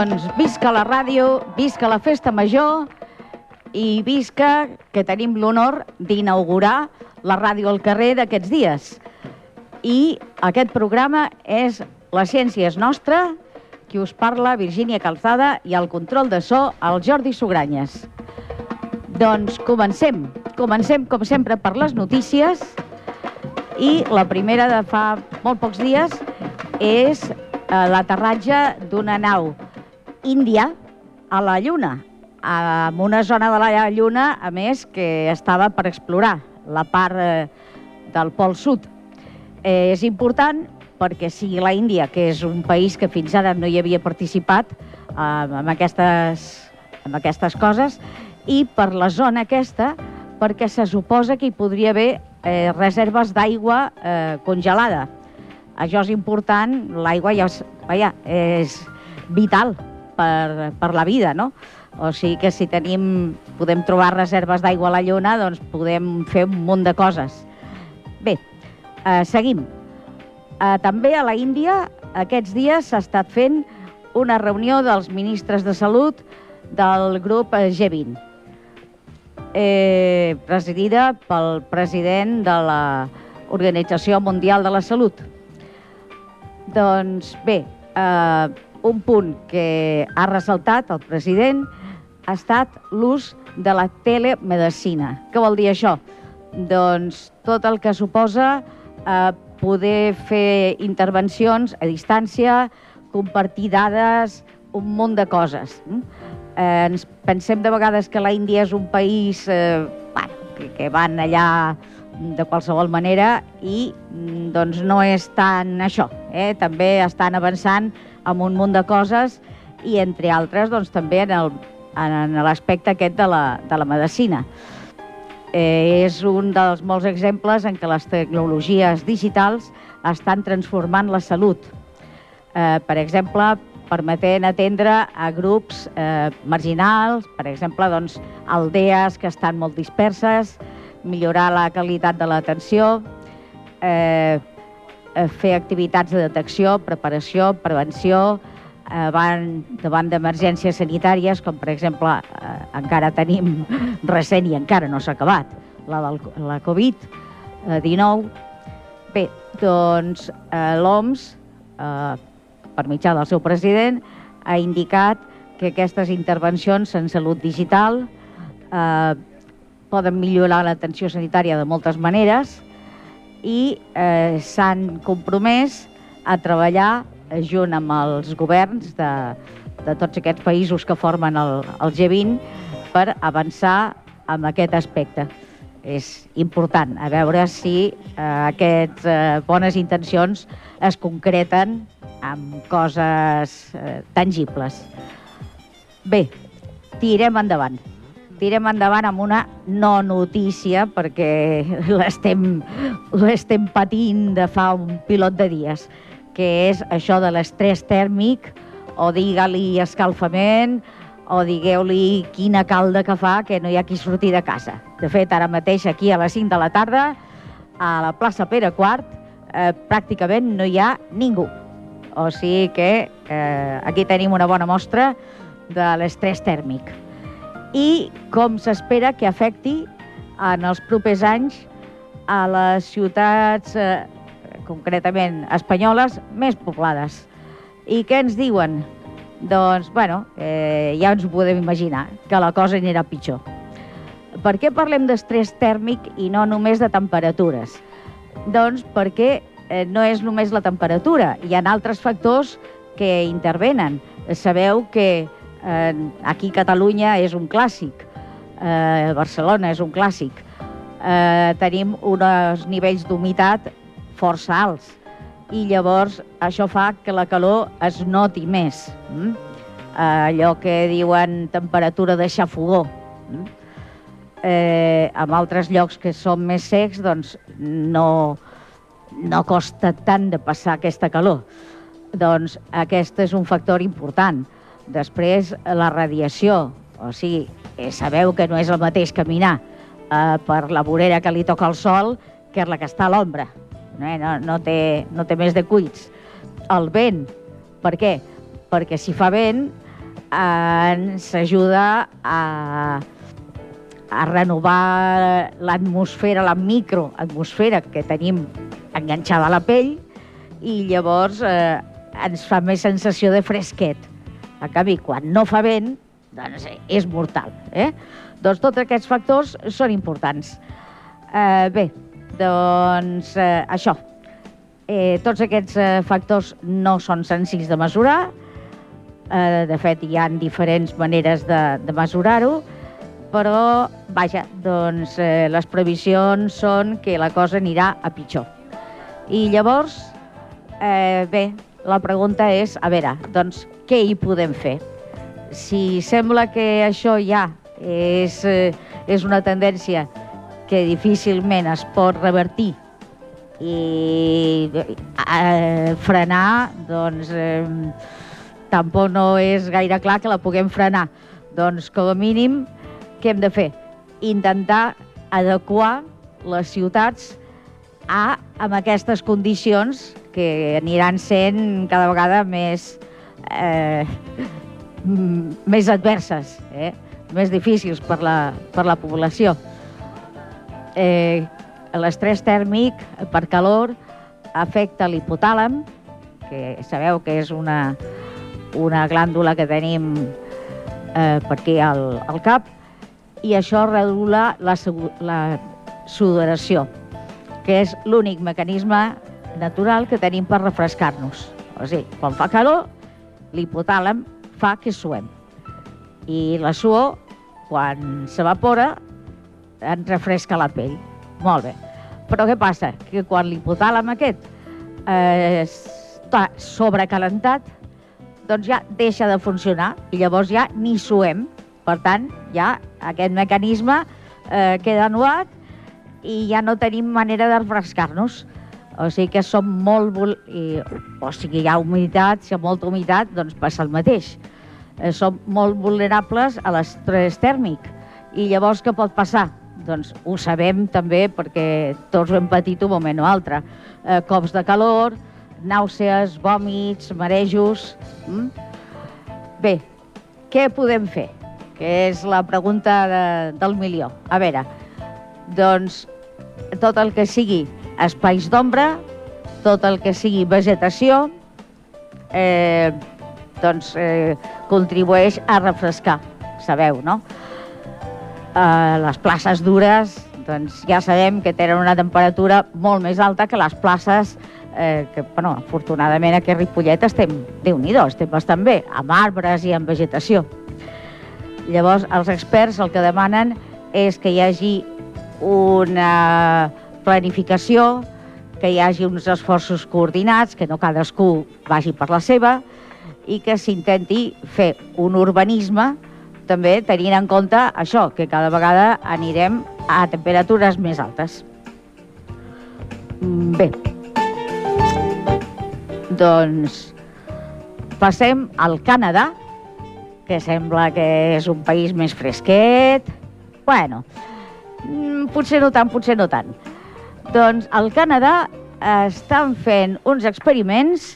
Doncs visca la ràdio, visca la festa major i visca que tenim l'honor d'inaugurar la ràdio al carrer d'aquests dies. I aquest programa és La ciència és nostra, qui us parla, Virgínia Calzada, i el control de so, el Jordi Sugranyes. Doncs comencem. Comencem, com sempre, per les notícies. I la primera de fa molt pocs dies és eh, l'aterratge d'una nau índia a la Lluna, en una zona de la Lluna, a més, que estava per explorar, la part eh, del Pol Sud. Eh, és important perquè sigui la Índia, que és un país que fins ara no hi havia participat eh, amb, aquestes, amb aquestes coses, i per la zona aquesta, perquè se suposa que hi podria haver eh, reserves d'aigua eh, congelada. Això és important, l'aigua ja és, vaja, és vital per, per la vida, no? O sigui que si tenim, podem trobar reserves d'aigua a la Lluna, doncs podem fer un munt de coses. Bé, eh, seguim. Eh, també a la Índia, aquests dies s'ha estat fent una reunió dels ministres de salut del grup G20, eh, presidida pel president de la Organització Mundial de la Salut. Doncs bé, eh, un punt que ha ressaltat el president ha estat l'ús de la telemedicina. Què vol dir això? Doncs tot el que suposa eh, poder fer intervencions a distància, compartir dades, un munt de coses. Mm? Eh, ens pensem de vegades que la Índia és un país eh, bueno, que, que van allà de qualsevol manera i mm, doncs no és tant això. Eh? També estan avançant amb un munt de coses i, entre altres, doncs, també en l'aspecte aquest de la, de la medicina. Eh, és un dels molts exemples en què les tecnologies digitals estan transformant la salut. Eh, per exemple, permetent atendre a grups eh, marginals, per exemple, doncs, aldees que estan molt disperses, millorar la qualitat de l'atenció, eh fer activitats de detecció, preparació, prevenció, van davant d'emergències sanitàries, com per exemple eh, encara tenim recent i encara no s'ha acabat, la, del, la Covid-19. Bé, doncs eh, l'OMS, eh, per mitjà del seu president, ha indicat que aquestes intervencions en salut digital eh, poden millorar l'atenció sanitària de moltes maneres i eh, s'han compromès a treballar junt amb els governs de, de tots aquests països que formen el, el G20 per avançar en aquest aspecte. És important a veure si eh, aquestes eh, bones intencions es concreten amb coses eh, tangibles. Bé, tirem endavant. Tirem endavant amb una no notícia perquè l'estem patint de fa un pilot de dies que és això de l'estrès tèrmic, o digue-li escalfament, o digueu-li quina calda que fa que no hi ha qui sortir de casa. De fet, ara mateix, aquí a les 5 de la tarda, a la plaça Pere IV, eh, pràcticament no hi ha ningú. O sigui que eh, aquí tenim una bona mostra de l'estrès tèrmic. I com s'espera que afecti en els propers anys a les ciutats eh, concretament espanyoles, més poblades. I què ens diuen? Doncs, bueno, eh, ja ens ho podem imaginar, que la cosa anirà pitjor. Per què parlem d'estrès tèrmic i no només de temperatures? Doncs perquè eh, no és només la temperatura, hi ha altres factors que intervenen. Sabeu que aquí Catalunya és un clàssic, eh, Barcelona és un clàssic. Eh, tenim uns nivells d'humitat força alts i llavors això fa que la calor es noti més. Mm? Allò que diuen temperatura de xafogó. Mm? Eh, en altres llocs que són més secs, doncs no, no costa tant de passar aquesta calor. Doncs aquest és un factor important. Després, la radiació. O sigui, eh, sabeu que no és el mateix caminar eh, per la vorera que li toca el sol que la que està a l'ombra eh? no, no, té, no té més de cuits. El vent, per què? Perquè si fa vent, ens ajuda a, a renovar l'atmosfera, la microatmosfera que tenim enganxada a la pell i llavors eh, ens fa més sensació de fresquet. A canvi, quan no fa vent, doncs és mortal. Eh? Doncs tots aquests factors són importants. Eh, bé, doncs eh, això. Eh, tots aquests eh, factors no són senzills de mesurar. Eh, de fet, hi ha diferents maneres de, de mesurar-ho, però, vaja, doncs eh, les previsions són que la cosa anirà a pitjor. I llavors, eh, bé, la pregunta és, a veure, doncs, què hi podem fer? Si sembla que això ja és, eh, és una tendència que difícilment es pot revertir i eh, frenar, doncs eh, tampoc no és gaire clar que la puguem frenar. Doncs com a mínim, què hem de fer? Intentar adequar les ciutats a, amb aquestes condicions que aniran sent cada vegada més, eh, més adverses. Eh? més difícils per la, per la població. Eh, L'estrès tèrmic per calor afecta l'hipotàlam, que sabeu que és una, una glàndula que tenim eh, per aquí al, al cap, i això regula la, la sudoració, que és l'únic mecanisme natural que tenim per refrescar-nos. O sigui, quan fa calor, l'hipotàlam fa que suem i la suor, quan s'evapora, ens refresca la pell. Molt bé. Però què passa? Que quan l'hipotàlam aquest eh, està sobrecalentat, doncs ja deixa de funcionar i llavors ja ni suem. Per tant, ja aquest mecanisme eh, queda anuat i ja no tenim manera de refrescar-nos. O sigui que som molt... I, o sigui, hi ha humitat, si hi ha molta humitat, doncs passa el mateix eh, som molt vulnerables a l'estrès tèrmic. I llavors què pot passar? Doncs ho sabem també perquè tots ho hem patit un moment o altre. Eh, cops de calor, nàusees, vòmits, marejos... Mm? Bé, què podem fer? Que és la pregunta de, del milió. A veure, doncs tot el que sigui espais d'ombra, tot el que sigui vegetació, eh, doncs, eh, contribueix a refrescar, sabeu, no? Eh, les places dures, doncs ja sabem que tenen una temperatura molt més alta que les places eh, que, bueno, afortunadament aquí a Ripollet estem, déu nhi estem bastant bé, amb arbres i amb vegetació. Llavors, els experts el que demanen és que hi hagi una planificació, que hi hagi uns esforços coordinats, que no cadascú vagi per la seva, i que s'intenti fer un urbanisme també tenint en compte això, que cada vegada anirem a temperatures més altes. Mm, bé, doncs passem al Canadà, que sembla que és un país més fresquet. Bueno, potser no tant, potser no tant. Doncs al Canadà estan fent uns experiments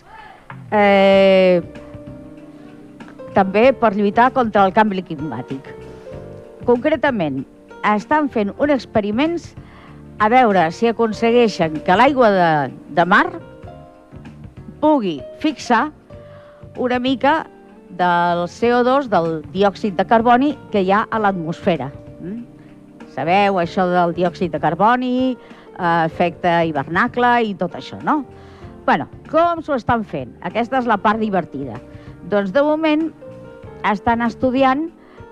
eh, també per lluitar contra el canvi climàtic. Concretament, estan fent uns experiments a veure si aconsegueixen que l'aigua de, de mar pugui fixar una mica del CO2, del diòxid de carboni que hi ha a l'atmosfera. Sabeu això del diòxid de carboni, eh, efecte hivernacle i tot això, no? bueno, com s'ho estan fent? Aquesta és la part divertida. Doncs de moment estan estudiant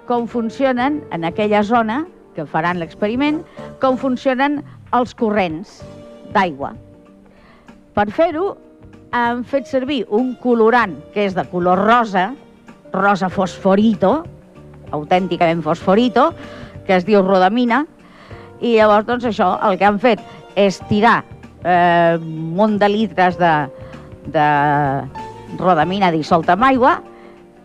com funcionen en aquella zona que faran l'experiment, com funcionen els corrents d'aigua. Per fer-ho, han fet servir un colorant que és de color rosa, rosa fosforito, autènticament fosforito, que es diu rodamina, i llavors, doncs, això, el que han fet és tirar eh, un munt de litres de, de rodamina dissolta amb aigua,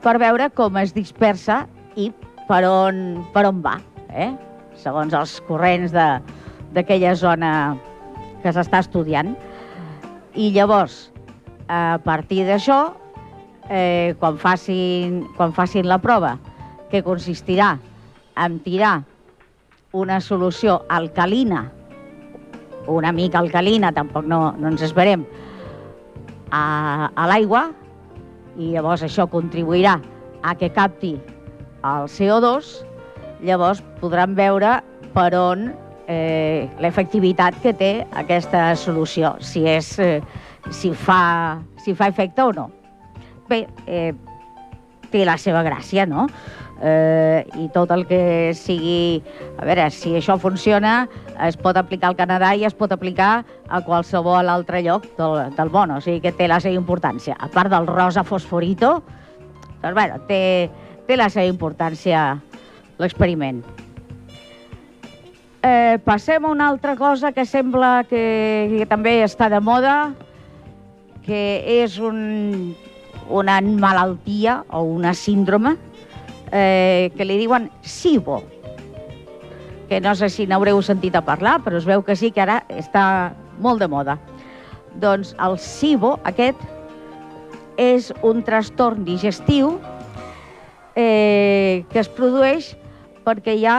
per veure com es dispersa i per on, per on va, eh? segons els corrents d'aquella zona que s'està estudiant. I llavors, a partir d'això, eh, quan, facin, quan facin la prova, que consistirà en tirar una solució alcalina, una mica alcalina, tampoc no, no ens esperem, a, a l'aigua, i llavors això contribuirà a que capti el CO2, llavors podran veure per on eh, l'efectivitat que té aquesta solució, si, és, eh, si, fa, si fa efecte o no. Bé, eh, té la seva gràcia, no? Eh, I tot el que sigui... A veure, si això funciona, es pot aplicar al Canadà i es pot aplicar a qualsevol altre lloc del, del món, o sigui que té la seva importància. A part del rosa fosforito, doncs, bueno, té, té la seva importància l'experiment. Eh, passem a una altra cosa que sembla que, que també està de moda, que és un, una malaltia o una síndrome eh, que li diuen SIBO, que no sé si n'haureu sentit a parlar, però es veu que sí que ara està molt de moda. Doncs el SIBO, aquest, és un trastorn digestiu eh, que es produeix perquè hi ha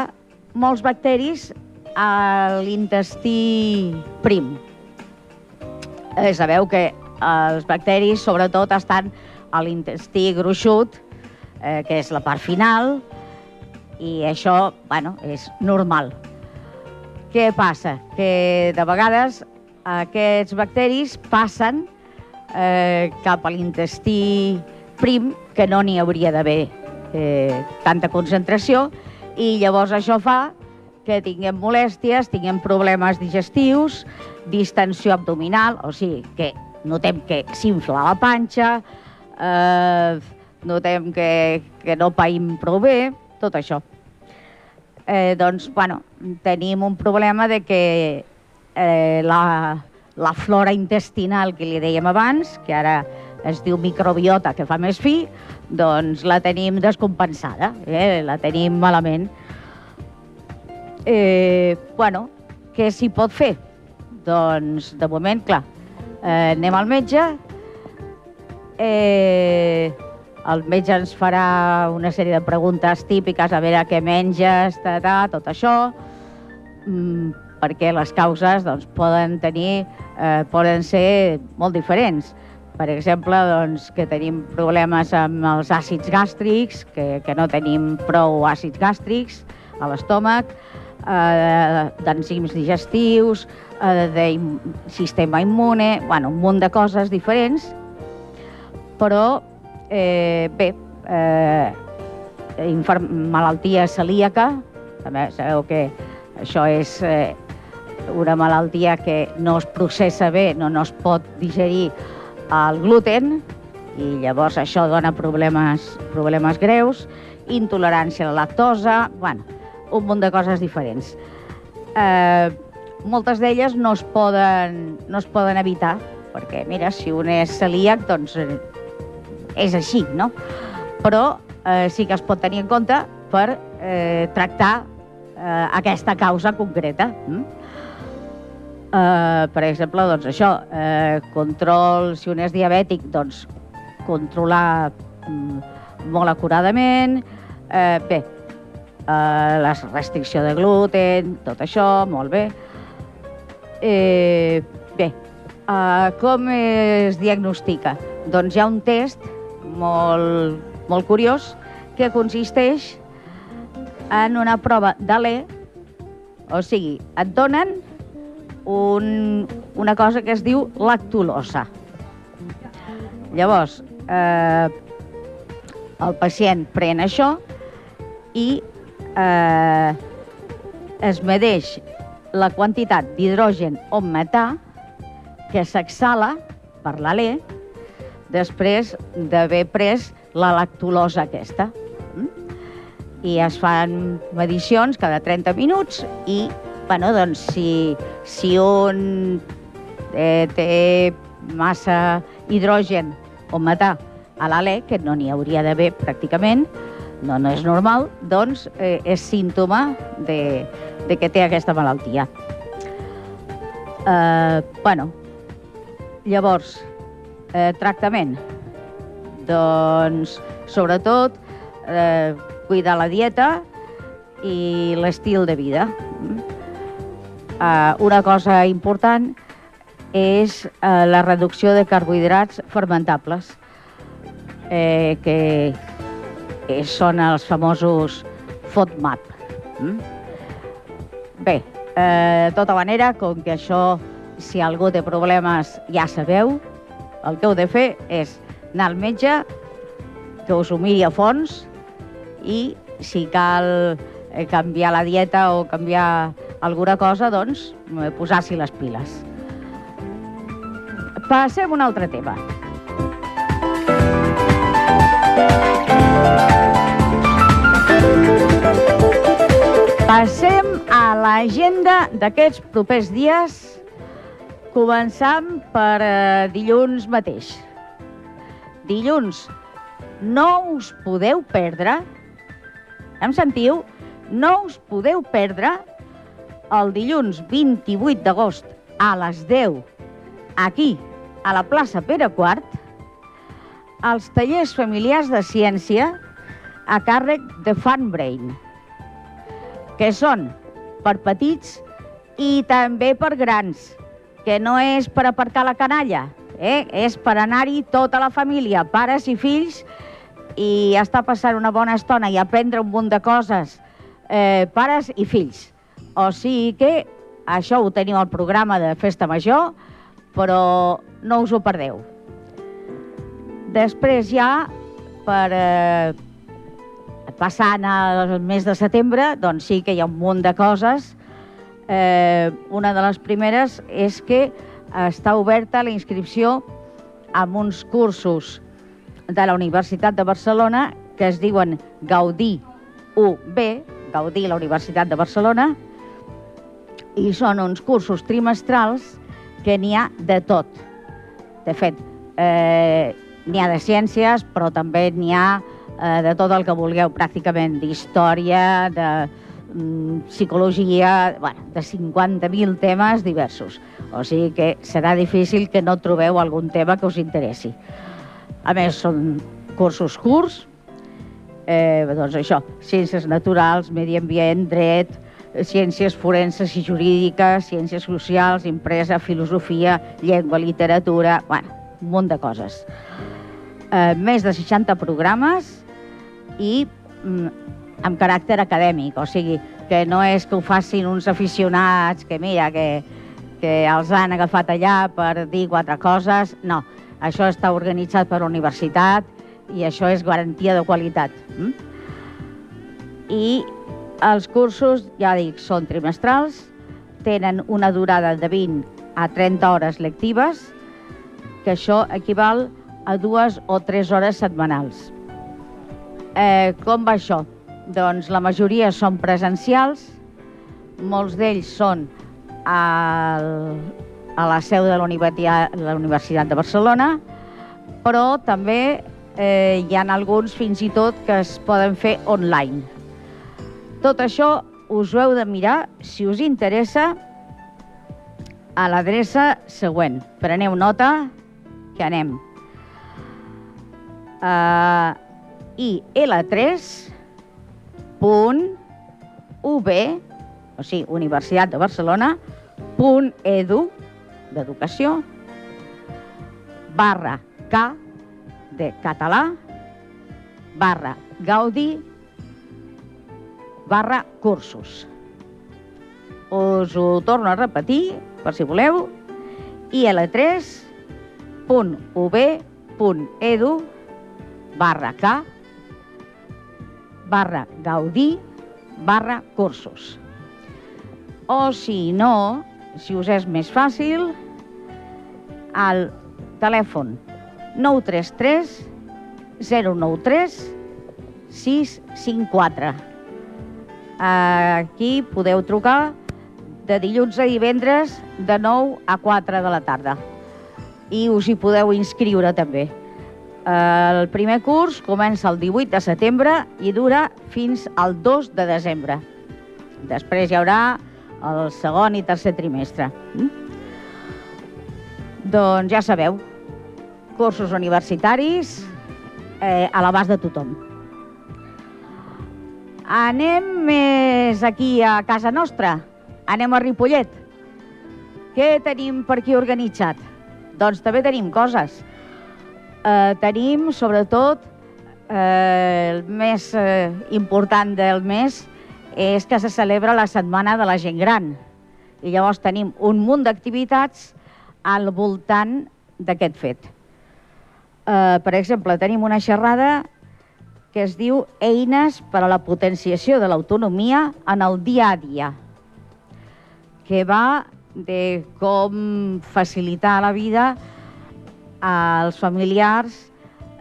molts bacteris a l'intestí prim. Eh, sabeu que els bacteris sobretot estan a l'intestí gruixut, eh, que és la part final, i això, bueno, és normal. Què passa? Que de vegades aquests bacteris passen eh, cap a l'intestí prim, que no n'hi hauria d'haver eh, tanta concentració, i llavors això fa que tinguem molèsties, tinguem problemes digestius, distensió abdominal, o sigui, que notem que s'infla la panxa, eh, notem que, que no païm prou bé, tot això. Eh, doncs, bueno, tenim un problema de que eh, la, la flora intestinal que li dèiem abans, que ara es diu microbiota, que fa més fi, doncs la tenim descompensada, eh? la tenim malament. Eh, bueno, què s'hi pot fer? Doncs, de moment, clar, eh, anem al metge, eh, el metge ens farà una sèrie de preguntes típiques, a veure què menges, ta, ta, tot això, mm, perquè les causes doncs, poden tenir, eh, poden ser molt diferents. Per exemple, doncs, que tenim problemes amb els àcids gàstrics, que, que no tenim prou àcids gàstrics a l'estómac, eh, d'enzims digestius, eh, de sistema immune, bueno, un munt de coses diferents, però eh, bé, eh, malaltia celíaca, també sabeu que això és eh, una malaltia que no es processa bé, no, no es pot digerir el gluten, i llavors això dona problemes, problemes greus, intolerància a la lactosa, bueno, un munt de coses diferents. Eh, moltes d'elles no, es poden, no es poden evitar, perquè, mira, si un és celíac, doncs eh, és així, no? Però eh, sí que es pot tenir en compte per eh, tractar eh, aquesta causa concreta. Mm? Eh, per exemple, doncs això, eh, control, si un és diabètic, doncs controlar mm, molt acuradament, eh, bé, eh, la restricció de gluten, tot això, molt bé. Eh, bé, eh, com es diagnostica? Doncs hi ha un test molt, molt curiós que consisteix en una prova d'alè, o sigui, et donen un, una cosa que es diu lactulosa. Llavors, eh, el pacient pren això i eh, es medeix la quantitat d'hidrogen o metà que s'exhala per l'alè després d'haver pres la lactulosa aquesta. I es fan medicions cada 30 minuts i, bueno, doncs, si, si un eh, té massa hidrogen o metà a l'alè, que no n'hi hauria d'haver pràcticament, no, no és normal, doncs eh, és símptoma de, de que té aquesta malaltia. Eh, bueno, llavors, Eh, tractament? Doncs, sobretot, eh, cuidar la dieta i l'estil de vida. Eh, una cosa important és eh, la reducció de carbohidrats fermentables, eh, que són els famosos FODMAP. Mm? Bé, eh, de tota manera, com que això, si algú té problemes, ja sabeu, el que heu de fer és anar al metge, que us ho miri a fons i si cal eh, canviar la dieta o canviar alguna cosa, doncs eh, posar-s'hi les piles. Passem a un altre tema. Passem a l'agenda d'aquests propers dies, començant per eh, dilluns mateix. Dilluns, no us podeu perdre, em sentiu? No us podeu perdre el dilluns 28 d'agost a les 10, aquí, a la plaça Pere IV, els tallers familiars de ciència a càrrec de Funbrain, que són per petits i també per grans, que no és per aparcar la canalla, eh? és per anar-hi tota la família, pares i fills, i estar passant una bona estona i aprendre un munt de coses, eh, pares i fills. O sigui que això ho teniu al programa de Festa Major, però no us ho perdeu. Després ja, per eh, passant al mes de setembre, doncs sí que hi ha un munt de coses. Eh, una de les primeres és que està oberta la inscripció amb uns cursos de la Universitat de Barcelona que es diuen Gaudí UB, Gaudí la Universitat de Barcelona, i són uns cursos trimestrals que n'hi ha de tot. De fet, eh, n'hi ha de ciències, però també n'hi ha eh, de tot el que vulgueu, pràcticament, d'història, de psicologia, bueno, de 50.000 temes diversos. O sigui que serà difícil que no trobeu algun tema que us interessi. A més, són cursos curts, eh, doncs això, ciències naturals, medi ambient, dret, ciències forenses i jurídiques, ciències socials, impresa, filosofia, llengua, literatura, bueno, un munt de coses. Eh, més de 60 programes i mm, amb caràcter acadèmic, o sigui, que no és que ho facin uns aficionats que, mira, que, que els han agafat allà per dir quatre coses, no. Això està organitzat per la universitat i això és garantia de qualitat. Mm? I els cursos, ja dic, són trimestrals, tenen una durada de 20 a 30 hores lectives, que això equival a dues o tres hores setmanals. Eh, com va això? Doncs la majoria són presencials, molts d'ells són al, a la seu de la Universitat de Barcelona, però també eh, hi ha alguns fins i tot que es poden fer online. Tot això us ho heu de mirar, si us interessa, a l'adreça següent. Preneu nota, que anem. Uh, il3.ub, o sigui, Universitat de Barcelona, edu, d'educació, barra K, de català, barra Gaudi, barra cursos. Us ho torno a repetir, per si voleu, il3.ub.edu barra K barra Gaudí barra cursos. O si no, si us és més fàcil, al telèfon 933 093 654. Aquí podeu trucar de dilluns a divendres de 9 a 4 de la tarda. I us hi podeu inscriure també. El primer curs comença el 18 de setembre i dura fins al 2 de desembre. Després hi haurà el segon i tercer trimestre. Mm? Doncs ja sabeu, cursos universitaris eh, a l'abast de tothom. Anem més aquí a casa nostra. Anem a Ripollet. Què tenim per aquí organitzat? Doncs també tenim coses. Eh, tenim, sobretot, eh, el més eh, important del mes és que se celebra la Setmana de la Gent Gran. I llavors tenim un munt d'activitats al voltant d'aquest fet. Eh, per exemple, tenim una xerrada que es diu Eines per a la potenciació de l'autonomia en el dia a dia, que va de com facilitar la vida als familiars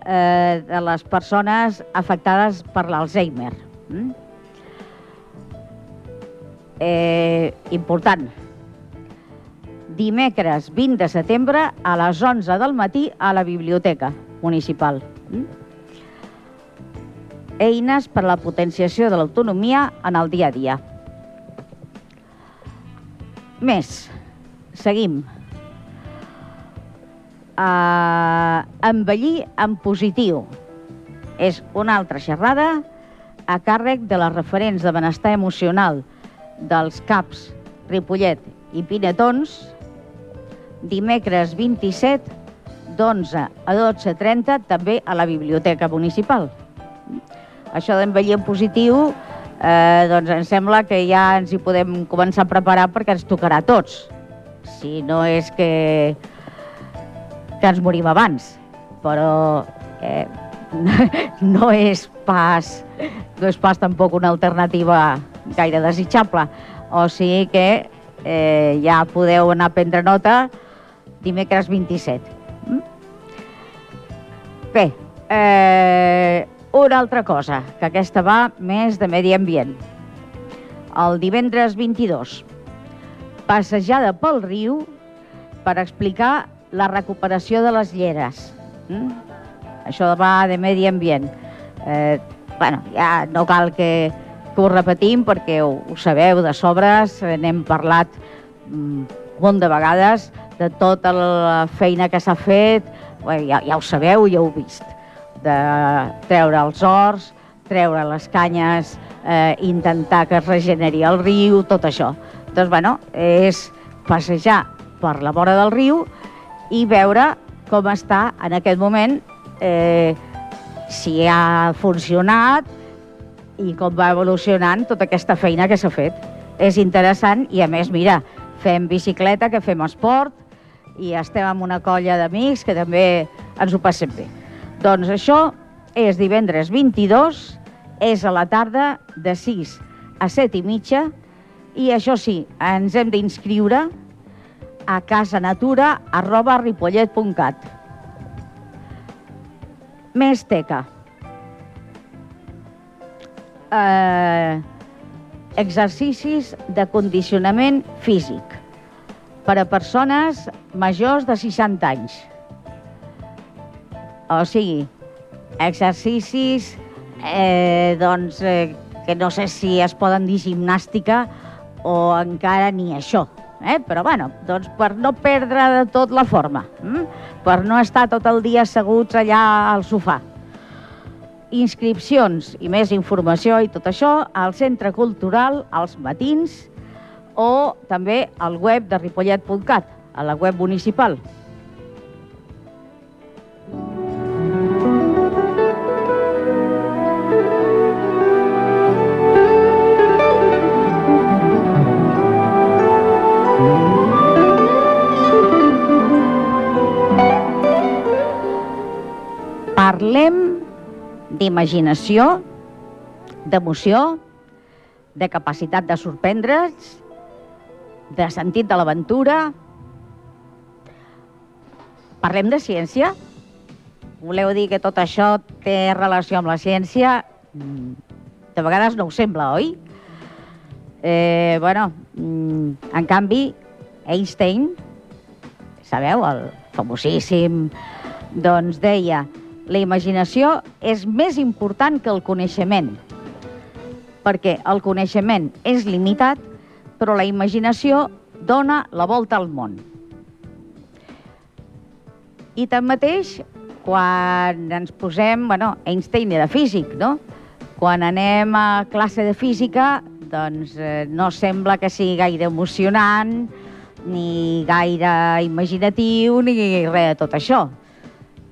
eh, de les persones afectades per l'Alzheimer. Mm? Eh, important. Dimecres 20 de setembre a les 11 del matí a la Biblioteca Municipal. Mm? Eines per a la potenciació de l'autonomia en el dia a dia. Més. Seguim. Uh, envellir en positiu. És una altra xerrada a càrrec de les referents de benestar emocional dels CAPs Ripollet i Pinetons dimecres 27 d'11 a 12.30 també a la Biblioteca Municipal. Això d'envellir en positiu eh, doncs em sembla que ja ens hi podem començar a preparar perquè ens tocarà a tots. Si no és que, que ens morim abans, però eh, no és pas no és pas tampoc una alternativa gaire desitjable. O sigui que eh, ja podeu anar a prendre nota dimecres 27. Mm? Bé, eh, una altra cosa, que aquesta va més de medi ambient. El divendres 22, passejada pel riu per explicar la recuperació de les lleres. Mm? Això va de medi ambient. Eh, bueno, ja no cal que, que ho repetim perquè ho, ho sabeu de sobres, n'hem parlat un munt de vegades de tota la feina que s'ha fet, bé, ja, ja ho sabeu, ja ho heu vist, de treure els horts, treure les canyes, eh, intentar que es regeneri el riu, tot això. Doncs, bueno, és passejar per la vora del riu i veure com està en aquest moment, eh, si ha funcionat i com va evolucionant tota aquesta feina que s'ha fet. És interessant i, a més, mira, fem bicicleta, que fem esport, i estem amb una colla d'amics que també ens ho passem bé. Doncs això és divendres 22, és a la tarda de 6 a 7 i mitja i això sí, ens hem d'inscriure a casanatura arroba ripollet.cat. Més teca. Eh, exercicis de condicionament físic per a persones majors de 60 anys. O sigui, exercicis eh, doncs, eh, que no sé si es poden dir gimnàstica o encara ni això. Eh? Però, bueno, doncs per no perdre de tot la forma, hm? per no estar tot el dia asseguts allà al sofà. Inscripcions i més informació i tot això al Centre Cultural als matins o també al web de ripollet.cat, a la web municipal. D'imaginació, d'emoció, de capacitat de sorprendre's, de sentit de l'aventura. Parlem de ciència? Voleu dir que tot això té relació amb la ciència? Mm, de vegades no ho sembla, oi? Eh, bueno, mm, en canvi, Einstein, sabeu, el famosíssim, doncs deia la imaginació és més important que el coneixement, perquè el coneixement és limitat, però la imaginació dona la volta al món. I tanmateix, quan ens posem, bueno, Einstein era físic, no? Quan anem a classe de física, doncs eh, no sembla que sigui gaire emocionant, ni gaire imaginatiu, ni res de tot això.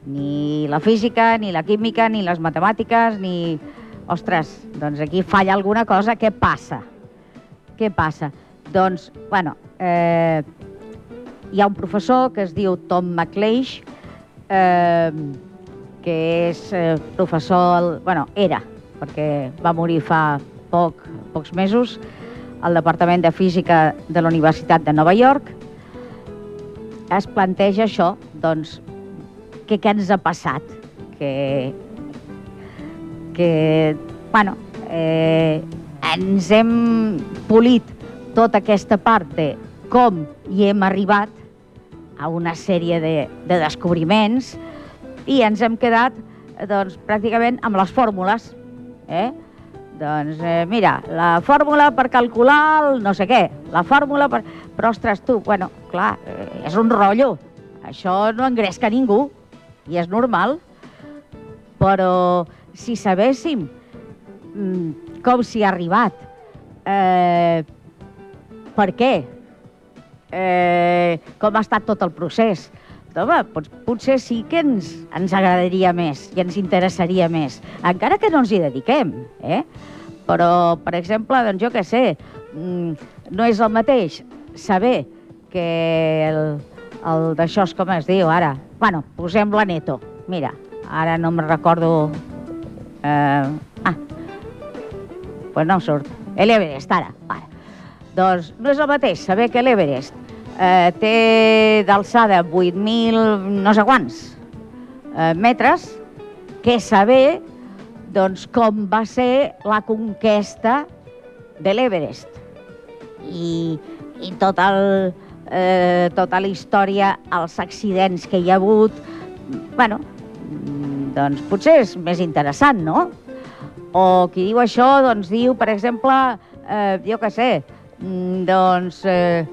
Ni la física, ni la química, ni les matemàtiques, ni... Ostres, doncs aquí falla alguna cosa, què passa? Què passa? Doncs, bueno, eh, hi ha un professor que es diu Tom McLeish, eh, que és eh, professor, bueno, era, perquè va morir fa poc, pocs mesos, al Departament de Física de la Universitat de Nova York, es planteja això, doncs, què, què ens ha passat? Que, que bueno, eh, ens hem polit tota aquesta part de com hi hem arribat a una sèrie de, de descobriments i ens hem quedat doncs, pràcticament amb les fórmules. Eh? Doncs eh, mira, la fórmula per calcular el no sé què, la fórmula per... Però, ostres, tu, bueno, clar, eh, és un rotllo. Això no engresca ningú i és normal. Però si sabéssim mm, com s'hi ha arribat, eh, per què, eh, com ha estat tot el procés. Home, doncs, potser sí que ens, ens agradaria més i ens interessaria més, encara que no ens hi dediquem, eh? Però, per exemple, doncs jo què sé, mm, no és el mateix saber que el, el d'això és com es diu ara. Bueno, posem la Neto. Mira, ara no me recordo... Eh, ah, pues no surt. L'Everest, ara. ara. Doncs no és el mateix saber que l'Everest eh, té d'alçada 8.000 no sé quants eh, metres que saber doncs, com va ser la conquesta de l'Everest. I, i tot el, eh, tota la història, els accidents que hi ha hagut, bueno, doncs potser és més interessant, no? O qui diu això, doncs diu, per exemple, eh, jo què sé, doncs eh,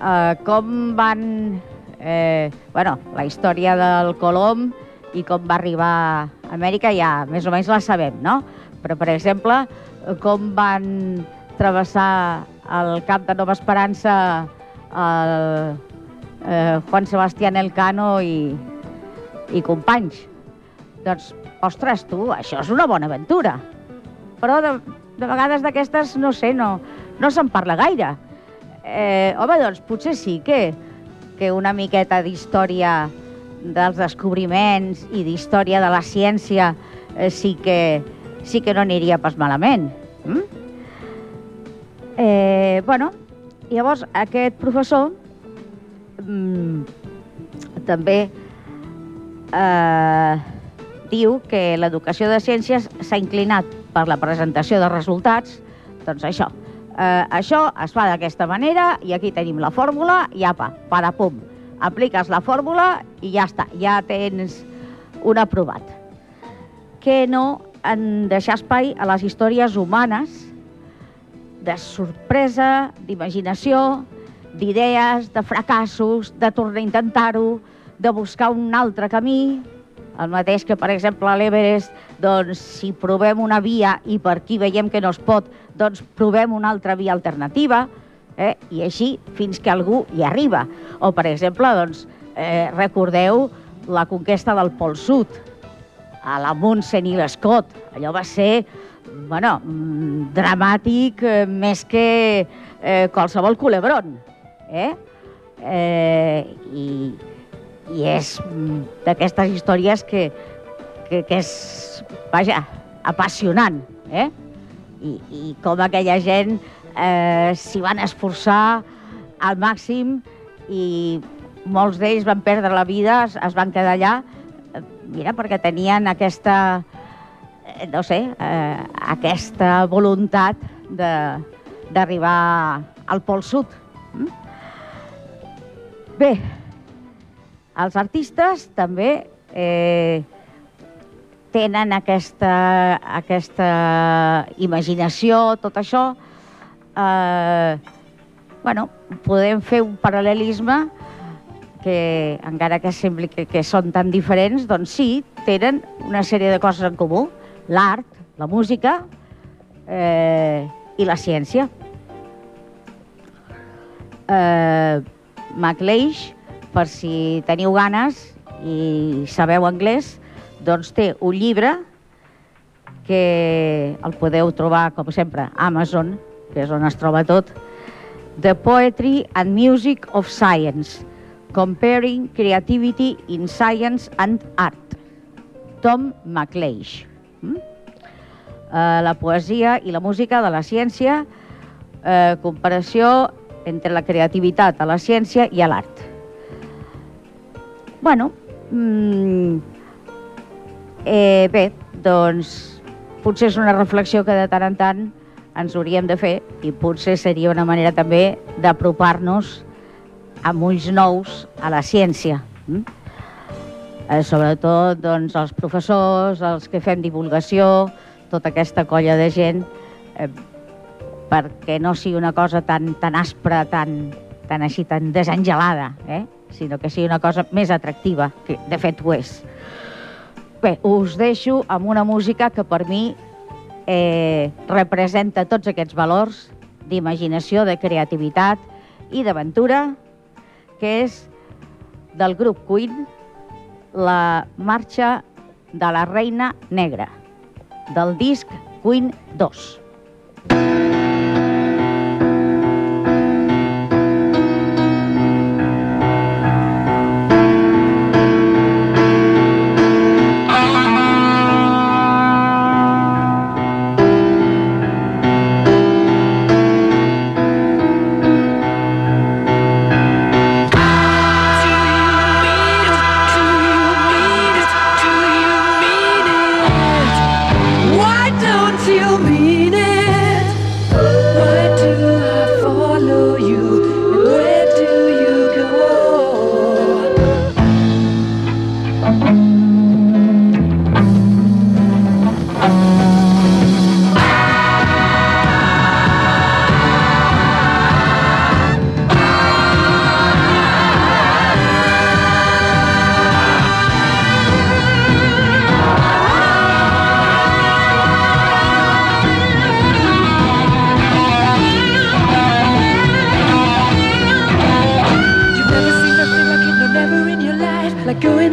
eh, com van... Eh, bueno, la història del Colom i com va arribar a Amèrica ja més o menys la sabem, no? Però, per exemple, com van travessar el Cap de Nova Esperança el eh, Juan Sebastián Elcano i, i companys. Doncs, ostres, tu, això és una bona aventura. Però de, de vegades d'aquestes, no sé, no, no se'n parla gaire eh, home, doncs potser sí que, que una miqueta d'història dels descobriments i d'història de la ciència eh, sí, que, sí que no aniria pas malament. Mm? Eh, bueno, llavors aquest professor mm, també eh, diu que l'educació de ciències s'ha inclinat per la presentació de resultats, doncs això, eh, això es fa d'aquesta manera i aquí tenim la fórmula i apa, pum. Apliques la fórmula i ja està, ja tens un aprovat. Que no en deixar espai a les històries humanes de sorpresa, d'imaginació, d'idees, de fracassos, de tornar a intentar-ho, de buscar un altre camí, el mateix que, per exemple, a l'Everest, doncs, si provem una via i per aquí veiem que no es pot, doncs provem una altra via alternativa, eh? i així fins que algú hi arriba. O, per exemple, doncs, eh, recordeu la conquesta del Pol Sud, a la Munsen i l'Escot. Allò va ser, bueno, mm, dramàtic eh, més que eh, qualsevol culebron. Eh? Eh, i, i és mm, d'aquestes històries que, que, que és, vaja, apassionant, eh? I, i com aquella gent eh, s'hi van esforçar al màxim i molts d'ells van perdre la vida, es, van quedar allà, mira, perquè tenien aquesta, eh, no sé, eh, aquesta voluntat d'arribar al Pol Sud. Mm? Bé, els artistes també eh, tenen aquesta, aquesta imaginació, tot això. Eh, bueno, podem fer un paral·lelisme que encara que sembli que, que són tan diferents, doncs sí, tenen una sèrie de coses en comú. L'art, la música eh, i la ciència. Eh, MacLeish, per si teniu ganes i sabeu anglès, doncs té un llibre que el podeu trobar, com sempre, a Amazon, que és on es troba tot, The Poetry and Music of Science, Comparing Creativity in Science and Art, Tom MacLeish. Mm? Uh, la poesia i la música de la ciència, uh, comparació entre la creativitat a la ciència i a l'art. Bueno, mm, eh, bé, doncs potser és una reflexió que de tant en tant ens hauríem de fer i potser seria una manera també d'apropar-nos amb ulls nous a la ciència. Mm? Eh, sobretot doncs, els professors, els que fem divulgació, tota aquesta colla de gent, eh, perquè no sigui una cosa tan, tan aspra, tan, tan així, tan desangelada, eh? sinó que sigui una cosa més atractiva, que de fet ho és. Bé, us deixo amb una música que per mi eh, representa tots aquests valors d'imaginació, de creativitat i d'aventura, que és del grup Queen, la marxa de la Reina Negra, del disc Queen 2.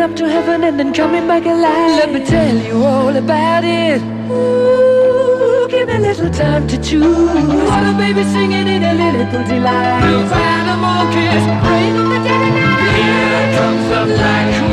up to heaven and then coming back alive. Let me tell you all about it. Ooh, give me a little time to choose. What a baby singing in a little pretty light. Those animal kids, rain in the dead of night. Here comes the black.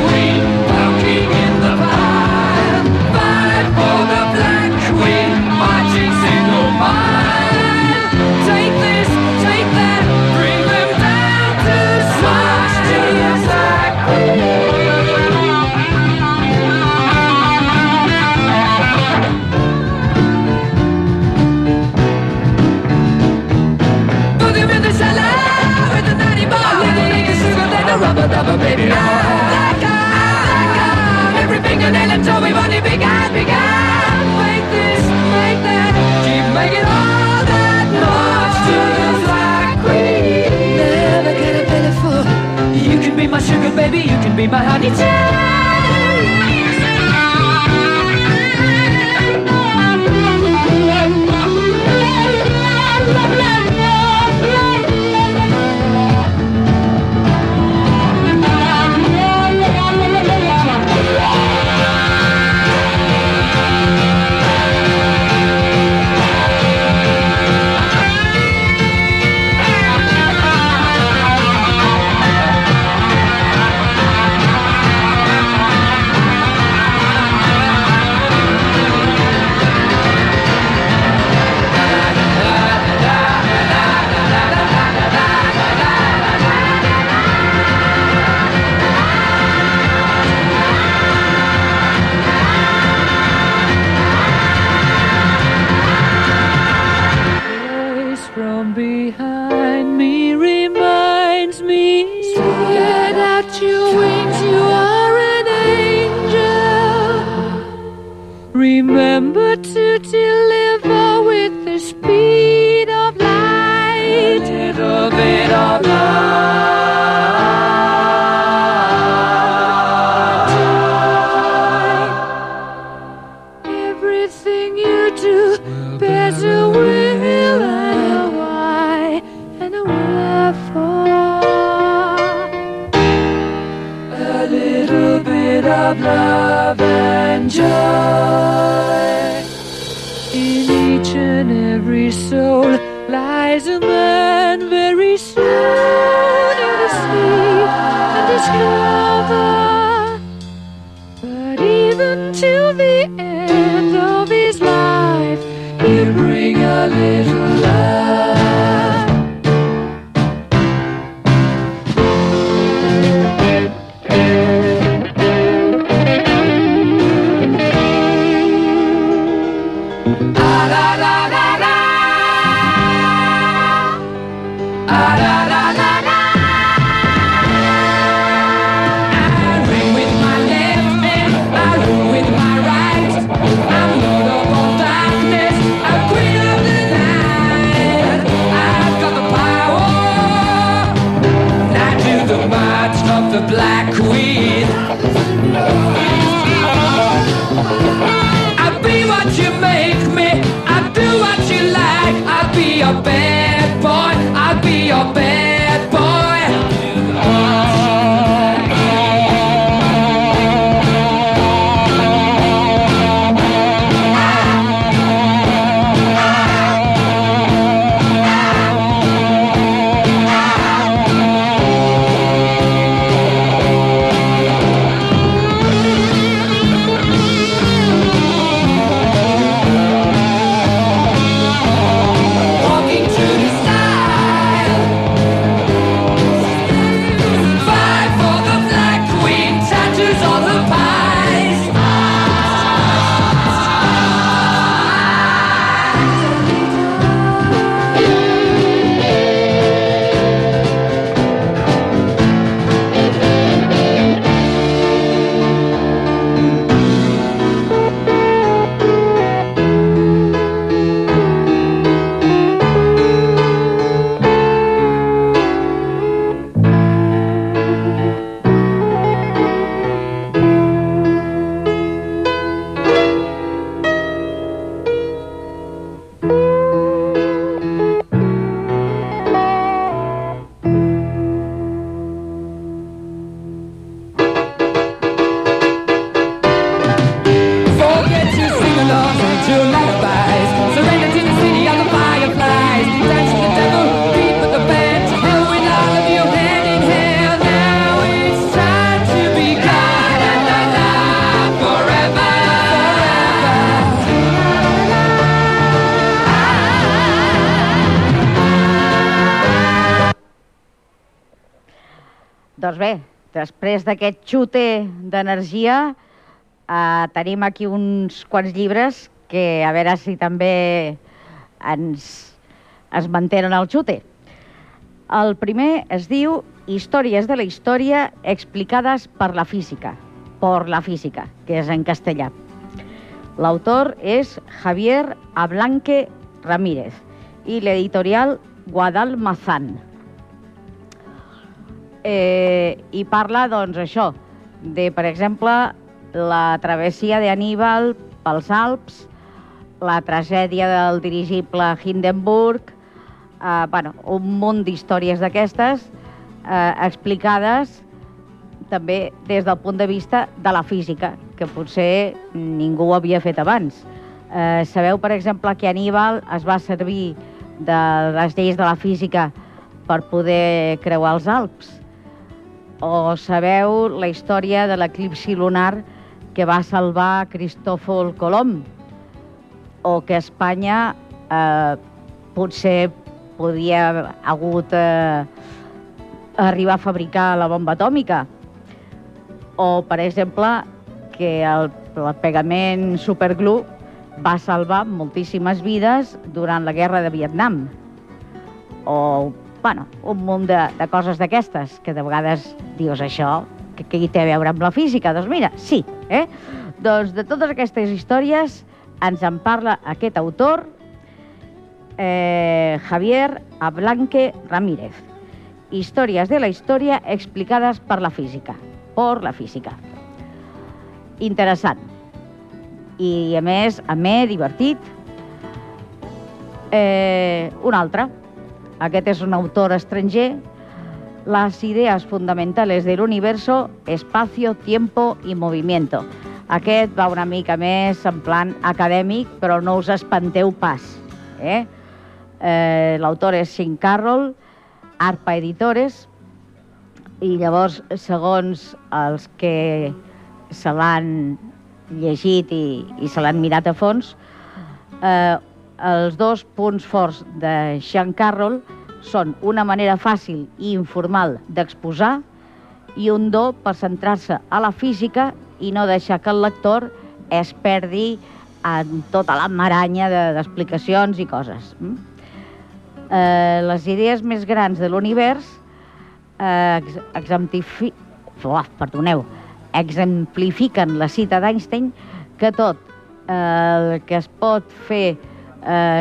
world of a baby. I, I got, I got every fingernail and toe we've only begun, begun. Make this, make that, keep making all that noise to the fly queen. Never get a better fool. You can be my sugar baby, you can be my honey too. Black Doncs bé, després d'aquest xute d'energia, eh, tenim aquí uns quants llibres que a veure si també ens, es mantenen el xute. El primer es diu Històries de la història explicades per la física, por la física, que és en castellà. L'autor és Javier Ablanque Ramírez i l'editorial Guadalmazán eh, i parla, doncs, això, de, per exemple, la travessia d'Aníbal pels Alps, la tragèdia del dirigible Hindenburg, eh, bueno, un munt d'històries d'aquestes eh, explicades també des del punt de vista de la física, que potser ningú ho havia fet abans. Eh, sabeu, per exemple, que Aníbal es va servir de les lleis de la física per poder creuar els Alps? O sabeu la història de l'eclipsi lunar que va salvar Cristòfol Colom? O que Espanya eh, potser podia hagut eh, arribar a fabricar la bomba atòmica? O, per exemple, que el, el pegament superglue va salvar moltíssimes vides durant la guerra de Vietnam. O, bueno, un munt de, de coses d'aquestes, que de vegades dius això, que, que hi té a veure amb la física? Doncs mira, sí, eh? Doncs de totes aquestes històries ens en parla aquest autor, eh, Javier Ablanque Ramírez. Històries de la història explicades per la física, por la física. Interessant. I, a més, amè, divertit. Eh, un altre. Aquest és un autor estranger. Las ideas fundamentales del universo, espacio, tiempo y movimiento. Aquest va una mica més en plan acadèmic, però no us espanteu pas. Eh? Eh, L'autor és Sean Carroll, Arpa Editores, i llavors, segons els que se l'han llegit i, i se l'han mirat a fons, eh, els dos punts forts de Sean Carroll són una manera fàcil i informal d'exposar i un do per centrar-se a la física i no deixar que el lector es perdi en tota la maranya d'explicacions de, i coses. Mm? Eh, les idees més grans de l'univers eh, exemplifi... oh, perdoneu, exemplifiquen la cita d'Einstein que tot eh, el que es pot fer eh,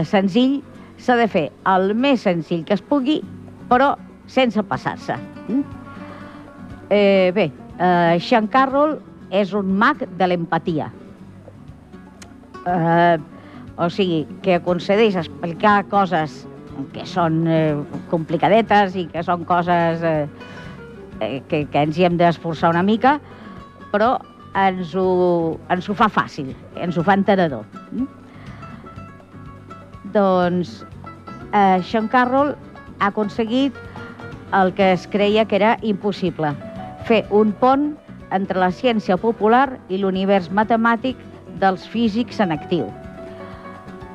senzill s'ha de fer el més senzill que es pugui, però sense passar-se. Mm? Eh, bé, eh, Sean Carroll és un mag de l'empatia. Eh, o sigui, que aconsegueix explicar coses que són eh, complicadetes i que són coses eh, eh, que, que ens hi hem d'esforçar una mica, però ens ho, ens ho fa fàcil, ens ho fa entenedor. Mm? Doncs eh, Sean Carroll ha aconseguit el que es creia que era impossible, fer un pont entre la ciència popular i l'univers matemàtic dels físics en actiu.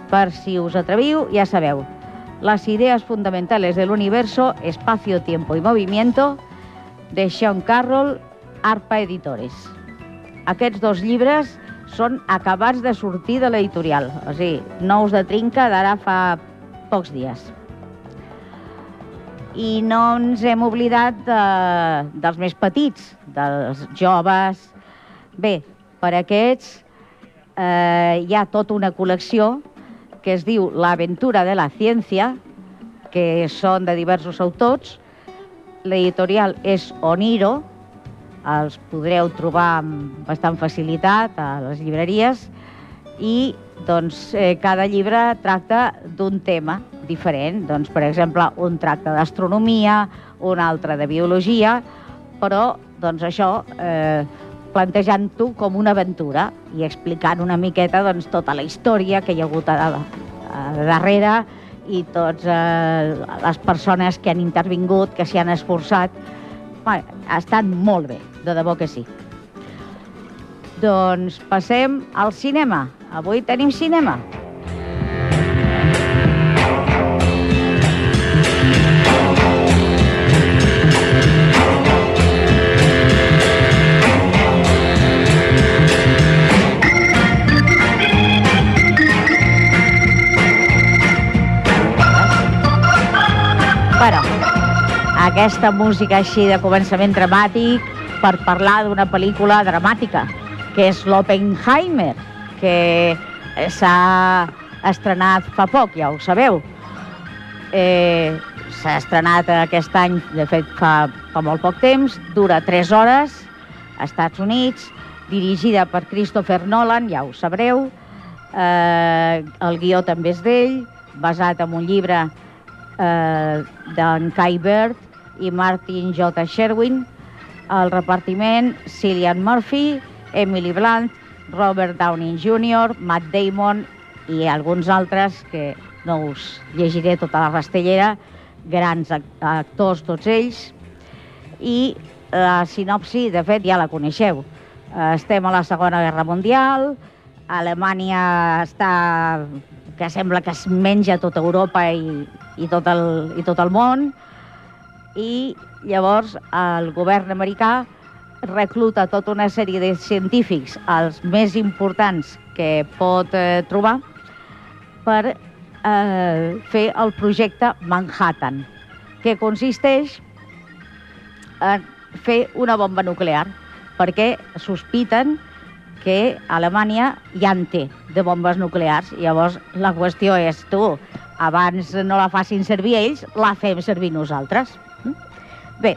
Per si us atreviu, ja sabeu, las ideas fundamentales del universo, espacio, tiempo y movimiento, de Sean Carroll, Arpa Editores. Aquests dos llibres són acabats de sortir de l'editorial, o sigui, nous de trinca d'ara fa pocs dies. I no ens hem oblidat de, dels més petits, dels joves. Bé, per aquests eh, hi ha tota una col·lecció que es diu L'aventura de la ciència, que són de diversos autors. L'editorial és Oniro, els podreu trobar amb bastant facilitat a les llibreries i doncs, eh, cada llibre tracta d'un tema diferent. Doncs, per exemple, un tracta d'astronomia, un altre de biologia, però doncs, això eh, plantejant-ho com una aventura i explicant una miqueta doncs, tota la història que hi ha hagut a, a, a darrere i totes eh, les persones que han intervingut, que s'hi han esforçat. Bé, ha estat molt bé, de debò que sí. Doncs passem al cinema. Avui tenim cinema. Bueno, aquesta música així de començament dramàtic per parlar d'una pel·lícula dramàtica, que és l'Oppenheimer, que s'ha estrenat fa poc, ja ho sabeu. Eh, s'ha estrenat aquest any, de fet fa, fa molt poc temps, dura 3 hores, a Estats Units, dirigida per Christopher Nolan, ja ho sabreu. Eh, el guió també és d'ell, basat en un llibre eh, d'en Kai Bird i Martin J. Sherwin. El repartiment, Cillian Murphy, Emily Blunt, Robert Downey Jr., Matt Damon i alguns altres que no us llegiré tota la rastellera, grans actors tots ells. I la sinopsi, de fet, ja la coneixeu. Eh, estem a la Segona Guerra Mundial, Alemanya està que sembla que es menja tota Europa i, i, tot el, i tot el món, i llavors el govern americà recluta tota una sèrie de científics, els més importants que pot eh, trobar, per eh, fer el projecte Manhattan, que consisteix en fer una bomba nuclear, perquè sospiten que Alemanya ja en té de bombes nuclears. Llavors, la qüestió és, tu, abans no la facin servir ells, la fem servir nosaltres. Hm? Bé,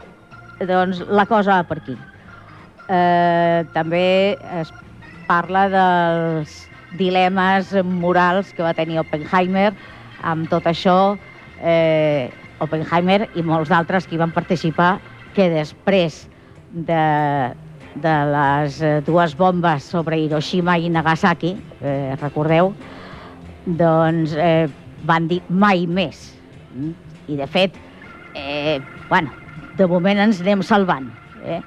doncs la cosa per aquí. Eh, també es parla dels dilemes morals que va tenir Oppenheimer amb tot això, eh, Oppenheimer i molts d'altres que hi van participar, que després de, de les dues bombes sobre Hiroshima i Nagasaki, eh, recordeu, doncs eh, van dir mai més. Mm? I, de fet, eh, bueno, de moment ens anem salvant, eh?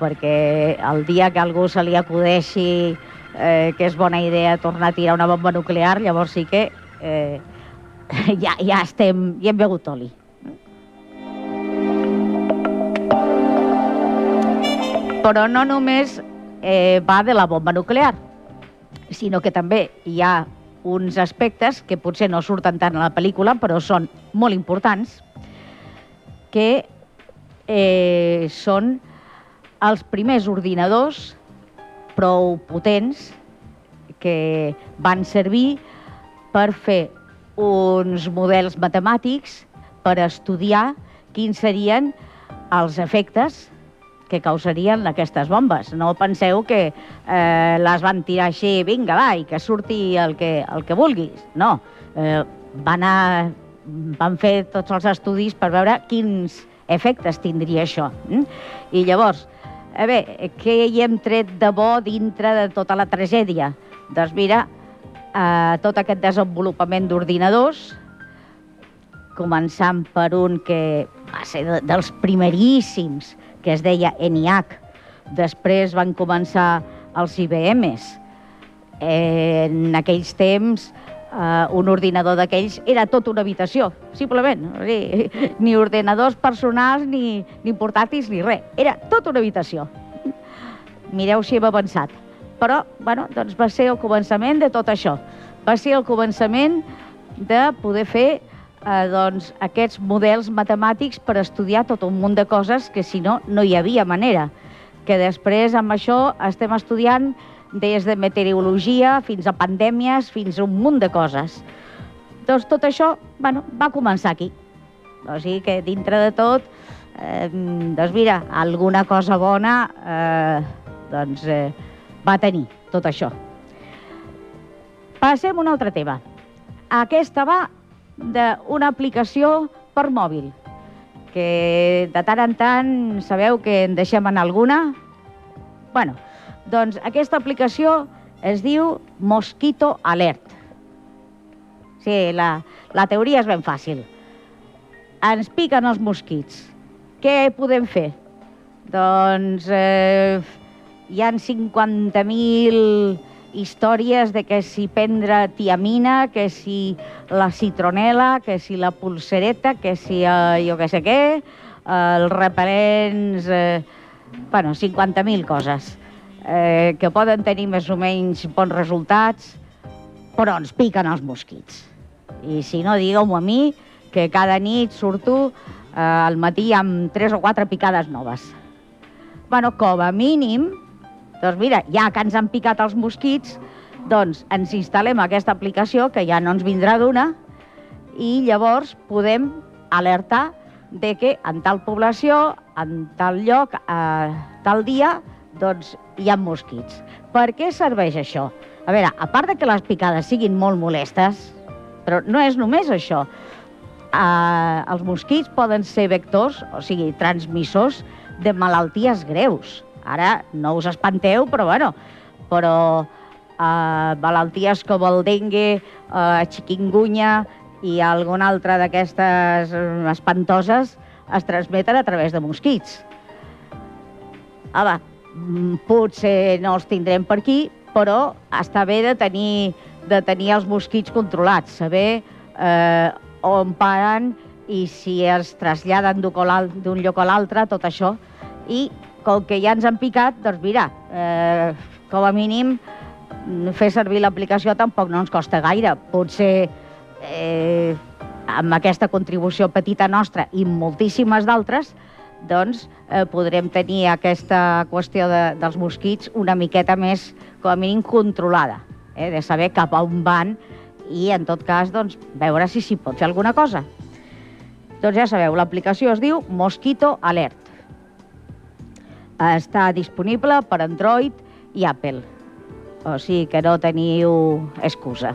perquè el dia que algú se li acudeixi eh, que és bona idea tornar a tirar una bomba nuclear, llavors sí que eh, ja, ja estem, ja hem begut oli. Però no només eh, va de la bomba nuclear, sinó que també hi ha uns aspectes que potser no surten tant a la pel·lícula, però són molt importants, que eh, són els primers ordinadors prou potents que van servir per fer uns models matemàtics per estudiar quins serien els efectes que causarien aquestes bombes. No penseu que eh, les van tirar així, vinga, va, i que surti el que, el que vulguis. No, eh, van, a, van fer tots els estudis per veure quins efectes tindria això. Mm? I llavors, a veure, què hi hem tret de bo dintre de tota la tragèdia? Doncs mira, eh, tot aquest desenvolupament d'ordinadors, començant per un que va ser de, dels primeríssims, que es deia ENIAC. Després van començar els IBMs. Eh, en aquells temps, eh, un ordinador d'aquells era tota una habitació, simplement. O sigui, ni ordenadors personals, ni, ni portàtils, ni res. Era tota una habitació. Mireu si hem avançat. Però, bueno, doncs va ser el començament de tot això. Va ser el començament de poder fer eh, doncs, aquests models matemàtics per estudiar tot un munt de coses que, si no, no hi havia manera. Que després, amb això, estem estudiant des de meteorologia fins a pandèmies, fins a un munt de coses. Doncs tot això, bueno, va començar aquí. O sigui que, dintre de tot, eh, doncs mira, alguna cosa bona eh, doncs, eh, va tenir tot això. Passem a un altre tema. Aquesta va d'una aplicació per mòbil, que de tant en tant sabeu que en deixem en alguna. bueno, doncs aquesta aplicació es diu Mosquito Alert. Sí, la, la teoria és ben fàcil. Ens piquen els mosquits. Què podem fer? Doncs eh, hi han 50.000 històries de que si prendre tiamina, que si la citronela, que si la pulsereta, que si eh, jo que sé què, eh, els repel·lents... Eh, bueno, 50.000 coses eh, que poden tenir més o menys bons resultats, però ens piquen els mosquits. I si no, digueu-m'ho a mi, que cada nit surto eh, al matí amb tres o quatre picades noves. Bueno, com a mínim, doncs mira, ja que ens han picat els mosquits, doncs ens instal·lem aquesta aplicació, que ja no ens vindrà d'una, i llavors podem alertar de que en tal població, en tal lloc, a tal dia, doncs hi ha mosquits. Per què serveix això? A veure, a part de que les picades siguin molt molestes, però no és només això. Uh, els mosquits poden ser vectors, o sigui, transmissors de malalties greus. Ara no us espanteu, però bueno, però uh, malalties com el dengue, uh, chikungunya i alguna altra d'aquestes espantoses es transmeten a través de mosquits. Home, potser no els tindrem per aquí, però està bé de tenir, de tenir els mosquits controlats, saber eh, on paren i si els traslladen d'un lloc a l'altre, tot això. I com que ja ens han picat, doncs mira, eh, com a mínim fer servir l'aplicació tampoc no ens costa gaire. Potser eh, amb aquesta contribució petita nostra i moltíssimes d'altres, doncs eh, podrem tenir aquesta qüestió de, dels mosquits una miqueta més, com a mínim, controlada, eh, de saber cap a on van i, en tot cas, doncs, veure si s'hi pot fer alguna cosa. Doncs ja sabeu, l'aplicació es diu Mosquito Alert. Està disponible per Android i Apple, o sigui que no teniu excusa.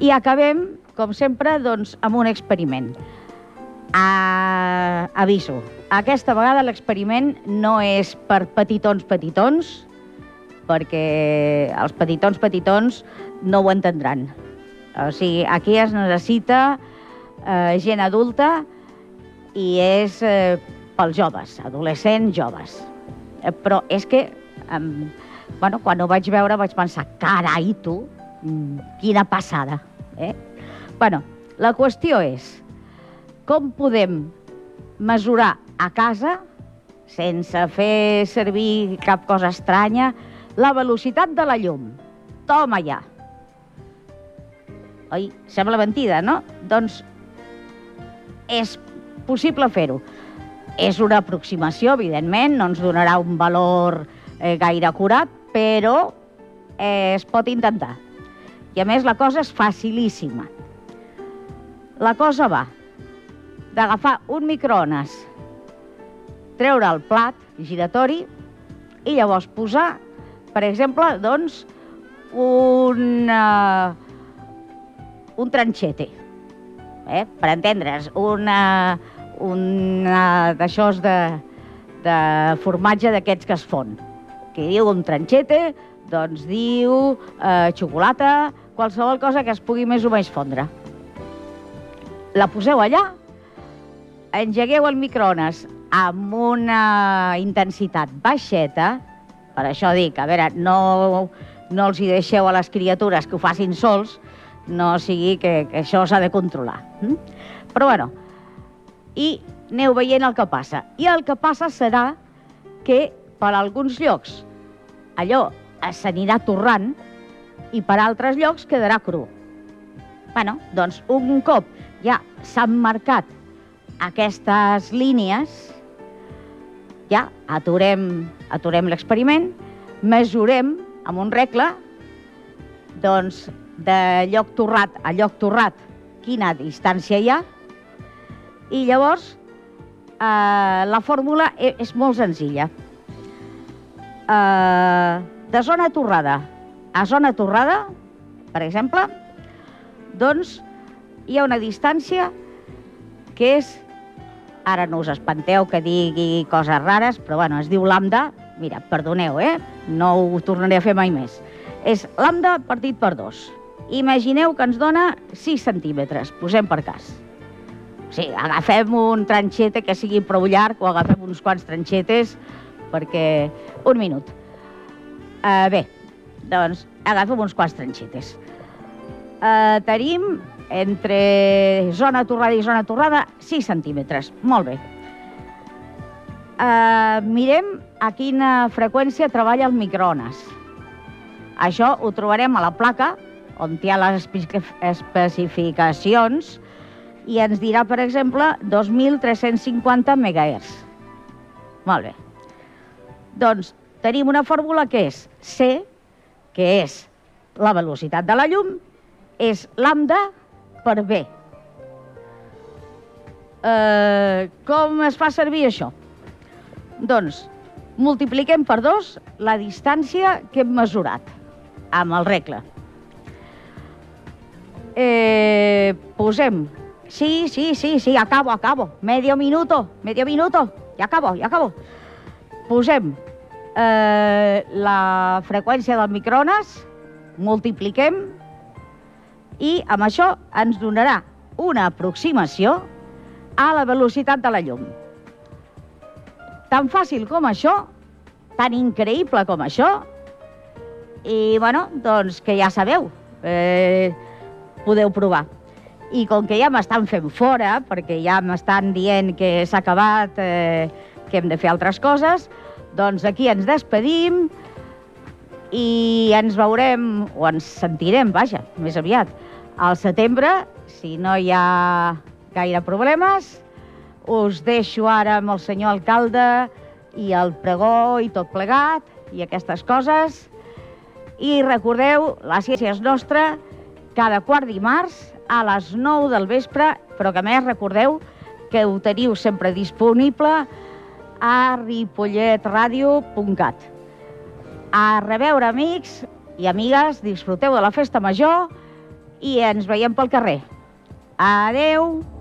I acabem, com sempre, doncs, amb un experiment. Uh, aviso, aquesta vegada l'experiment no és per petitons petitons, perquè els petitons petitons no ho entendran. O sigui, aquí es necessita eh, gent adulta i és eh, pels joves, adolescents, joves. Eh, però és que, eh, bueno, quan ho vaig veure vaig pensar, carai, tu, mm, quina passada. Eh? Bueno, la qüestió és, com podem mesurar a casa, sense fer servir cap cosa estranya, la velocitat de la llum. Toma ja. Oi? Sembla mentida, no? Doncs és possible fer-ho. És una aproximació, evidentment, no ens donarà un valor eh, gaire acurat, però eh, es pot intentar. I a més la cosa és facilíssima. La cosa va d'agafar un microones, treure el plat giratori i llavors posar, per exemple, doncs, un, uh, un tranxete, eh? per entendre's, una, una d'aixòs de, de formatge d'aquests que es fon. Que diu un tranxete, doncs diu eh, xocolata, qualsevol cosa que es pugui més o menys fondre. La poseu allà, engegueu el microones amb una intensitat baixeta, per això dic, a veure, no, no els hi deixeu a les criatures que ho facin sols, no sigui que, que això s'ha de controlar. Mm? Però bueno, i aneu veient el que passa. I el que passa serà que per alguns llocs allò s'anirà torrant i per altres llocs quedarà cru. Bueno, doncs un cop ja s'han marcat aquestes línies, ja aturem, aturem l'experiment, mesurem amb un regle, doncs, de lloc torrat a lloc torrat, quina distància hi ha, i llavors eh, la fórmula e, és molt senzilla. Eh, de zona torrada a zona torrada, per exemple, doncs hi ha una distància que és Ara no us espanteu que digui coses rares, però bueno, es diu lambda. Mira, perdoneu, eh? No ho tornaré a fer mai més. És lambda partit per dos. Imagineu que ens dona 6 centímetres, posem per cas. O sigui, agafem un tranxete que sigui prou llarg o agafem uns quants tranxetes perquè... Un minut. Uh, bé, doncs agafem uns quants tranxetes. Uh, tenim entre zona torrada i zona torrada, 6 centímetres. Molt bé. Uh, mirem a quina freqüència treballa el microones. Això ho trobarem a la placa, on hi ha les especificacions, i ens dirà, per exemple, 2.350 MHz. Molt bé. Doncs tenim una fórmula que és C, que és la velocitat de la llum, és lambda per B. Eh, com es fa servir això? Doncs multipliquem per dos la distància que hem mesurat amb el regle. Eh, posem... Sí, sí, sí, sí, acabo, acabo. Medio minuto, medio minuto. Ja acabo, ja acabo. Posem eh, la freqüència del microones, multipliquem i amb això ens donarà una aproximació a la velocitat de la llum. Tan fàcil com això, tan increïble com això, i, bueno, doncs que ja sabeu, eh, podeu provar. I com que ja m'estan fent fora, perquè ja m'estan dient que s'ha acabat, eh, que hem de fer altres coses, doncs aquí ens despedim i ens veurem, o ens sentirem, vaja, més aviat, al setembre, si no hi ha gaire problemes, us deixo ara amb el senyor alcalde i el pregó i tot plegat i aquestes coses. I recordeu, la ciència és nostra, cada quart dimarts a les 9 del vespre, però que més recordeu que ho teniu sempre disponible a ripolletradio.cat. A reveure, amics i amigues, disfruteu de la festa major i ens veiem pel carrer. Adeu! Adeu!